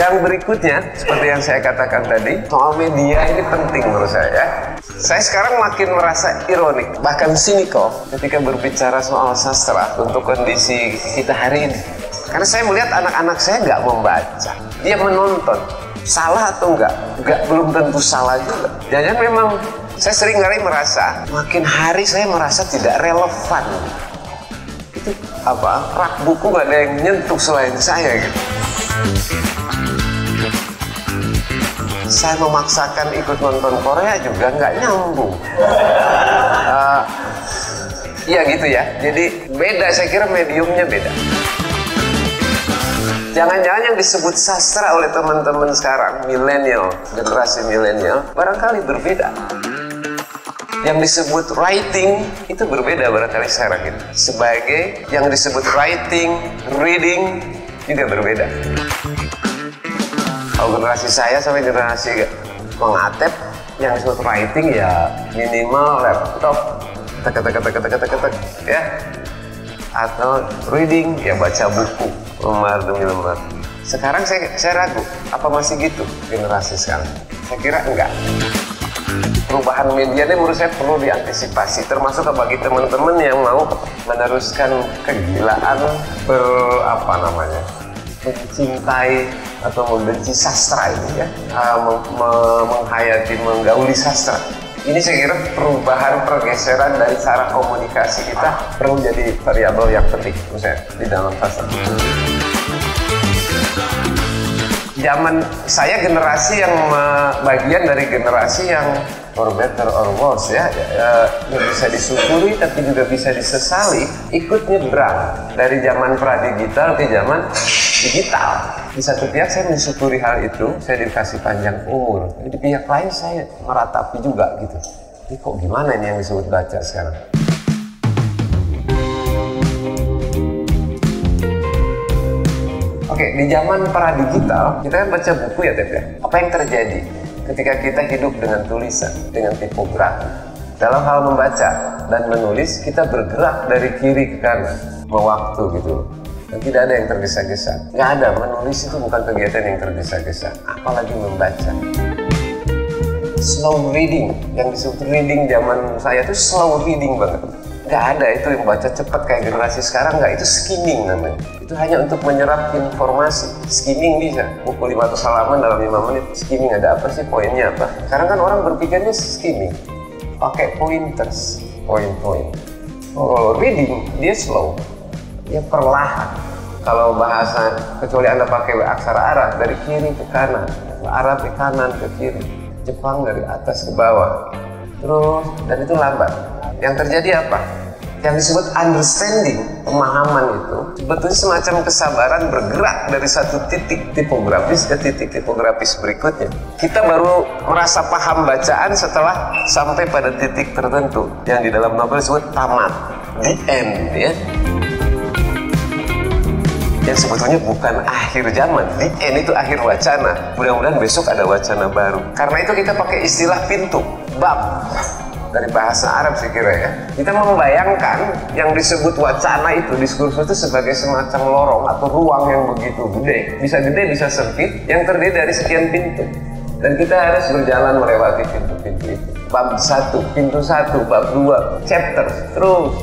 Yang berikutnya, seperti yang saya katakan tadi, soal media ini penting menurut saya. ya. Saya sekarang makin merasa ironik, bahkan sinikal ketika berbicara soal sastra untuk kondisi kita hari ini. Karena saya melihat anak-anak saya nggak membaca, dia menonton. Salah atau enggak? Enggak, belum tentu salah juga. Jangan memang saya sering kali merasa makin hari saya merasa tidak relevan. Itu apa? Rak buku nggak ada yang nyentuh selain saya gitu. saya memaksakan ikut nonton Korea juga nggak nyambung. Uh, Iya gitu ya. Jadi beda, saya kira mediumnya beda. Jangan-jangan yang disebut sastra oleh teman-teman sekarang, milenial, generasi milenial, barangkali berbeda. Yang disebut writing itu berbeda barangkali sekarang gitu. Sebagai yang disebut writing, reading juga berbeda. Kalau generasi saya sampai generasi mengatep yang disebut writing ya minimal laptop tek tek tek tek tek tek ya atau reading ya baca buku lembar demi lembar. Sekarang saya saya ragu apa masih gitu generasi sekarang. Saya kira enggak. Perubahan media ini menurut saya perlu diantisipasi termasuk bagi teman-teman yang mau meneruskan kegilaan ber apa namanya mencintai atau membenci sastra ini ya uh, me me menghayati menggauli sastra ini saya kira perubahan pergeseran dari cara komunikasi kita perlu jadi variabel yang penting saya di dalam sastra zaman saya generasi yang bagian dari generasi yang for better or worse ya, ya yang bisa disyukuri tapi juga bisa disesali ikut nyebrang dari zaman pradigital ke zaman digital. Di satu pihak saya mensyukuri hal itu saya dikasih panjang umur. Di pihak lain saya meratapi juga gitu ini kok gimana ini yang disebut baca sekarang Oke, di zaman pra-digital, kita kan baca buku ya, Tep ya. Apa yang terjadi ketika kita hidup dengan tulisan, dengan tipografi? Dalam hal membaca dan menulis, kita bergerak dari kiri ke kanan, mewaktu gitu. Dan tidak ada yang tergesa-gesa. Nggak ada, menulis itu bukan kegiatan yang tergesa-gesa. Apalagi membaca. Slow reading, yang disebut reading zaman saya itu slow reading banget. Nggak ada itu yang baca cepat kayak generasi sekarang nggak. Itu skimming namanya. Itu hanya untuk menyerap informasi. Skimming bisa. Buku 500 halaman dalam 5 menit. Skimming ada apa sih? Poinnya apa? Sekarang kan orang berpikirnya skimming. Pakai pointers. Point-point. Oh reading dia slow. Dia perlahan. Kalau bahasa kecuali anda pakai aksara Arab dari kiri ke kanan. Arab ke kanan ke kiri Jepang dari atas ke bawah terus dan itu lambat yang terjadi apa? Yang disebut understanding, pemahaman itu sebetulnya semacam kesabaran bergerak dari satu titik tipografis ke titik tipografis berikutnya. Kita baru merasa paham bacaan setelah sampai pada titik tertentu yang di dalam novel disebut tamat, the end ya. Yang sebetulnya bukan akhir zaman, the end itu akhir wacana. Mudah-mudahan besok ada wacana baru. Karena itu kita pakai istilah pintu, bab dari bahasa Arab saya kira ya. Kita membayangkan yang disebut wacana itu diskursus itu sebagai semacam lorong atau ruang yang begitu gede, bisa gede bisa sempit, yang terdiri dari sekian pintu. Dan kita harus berjalan melewati pintu-pintu itu. Bab satu, pintu satu, bab dua, chapter, terus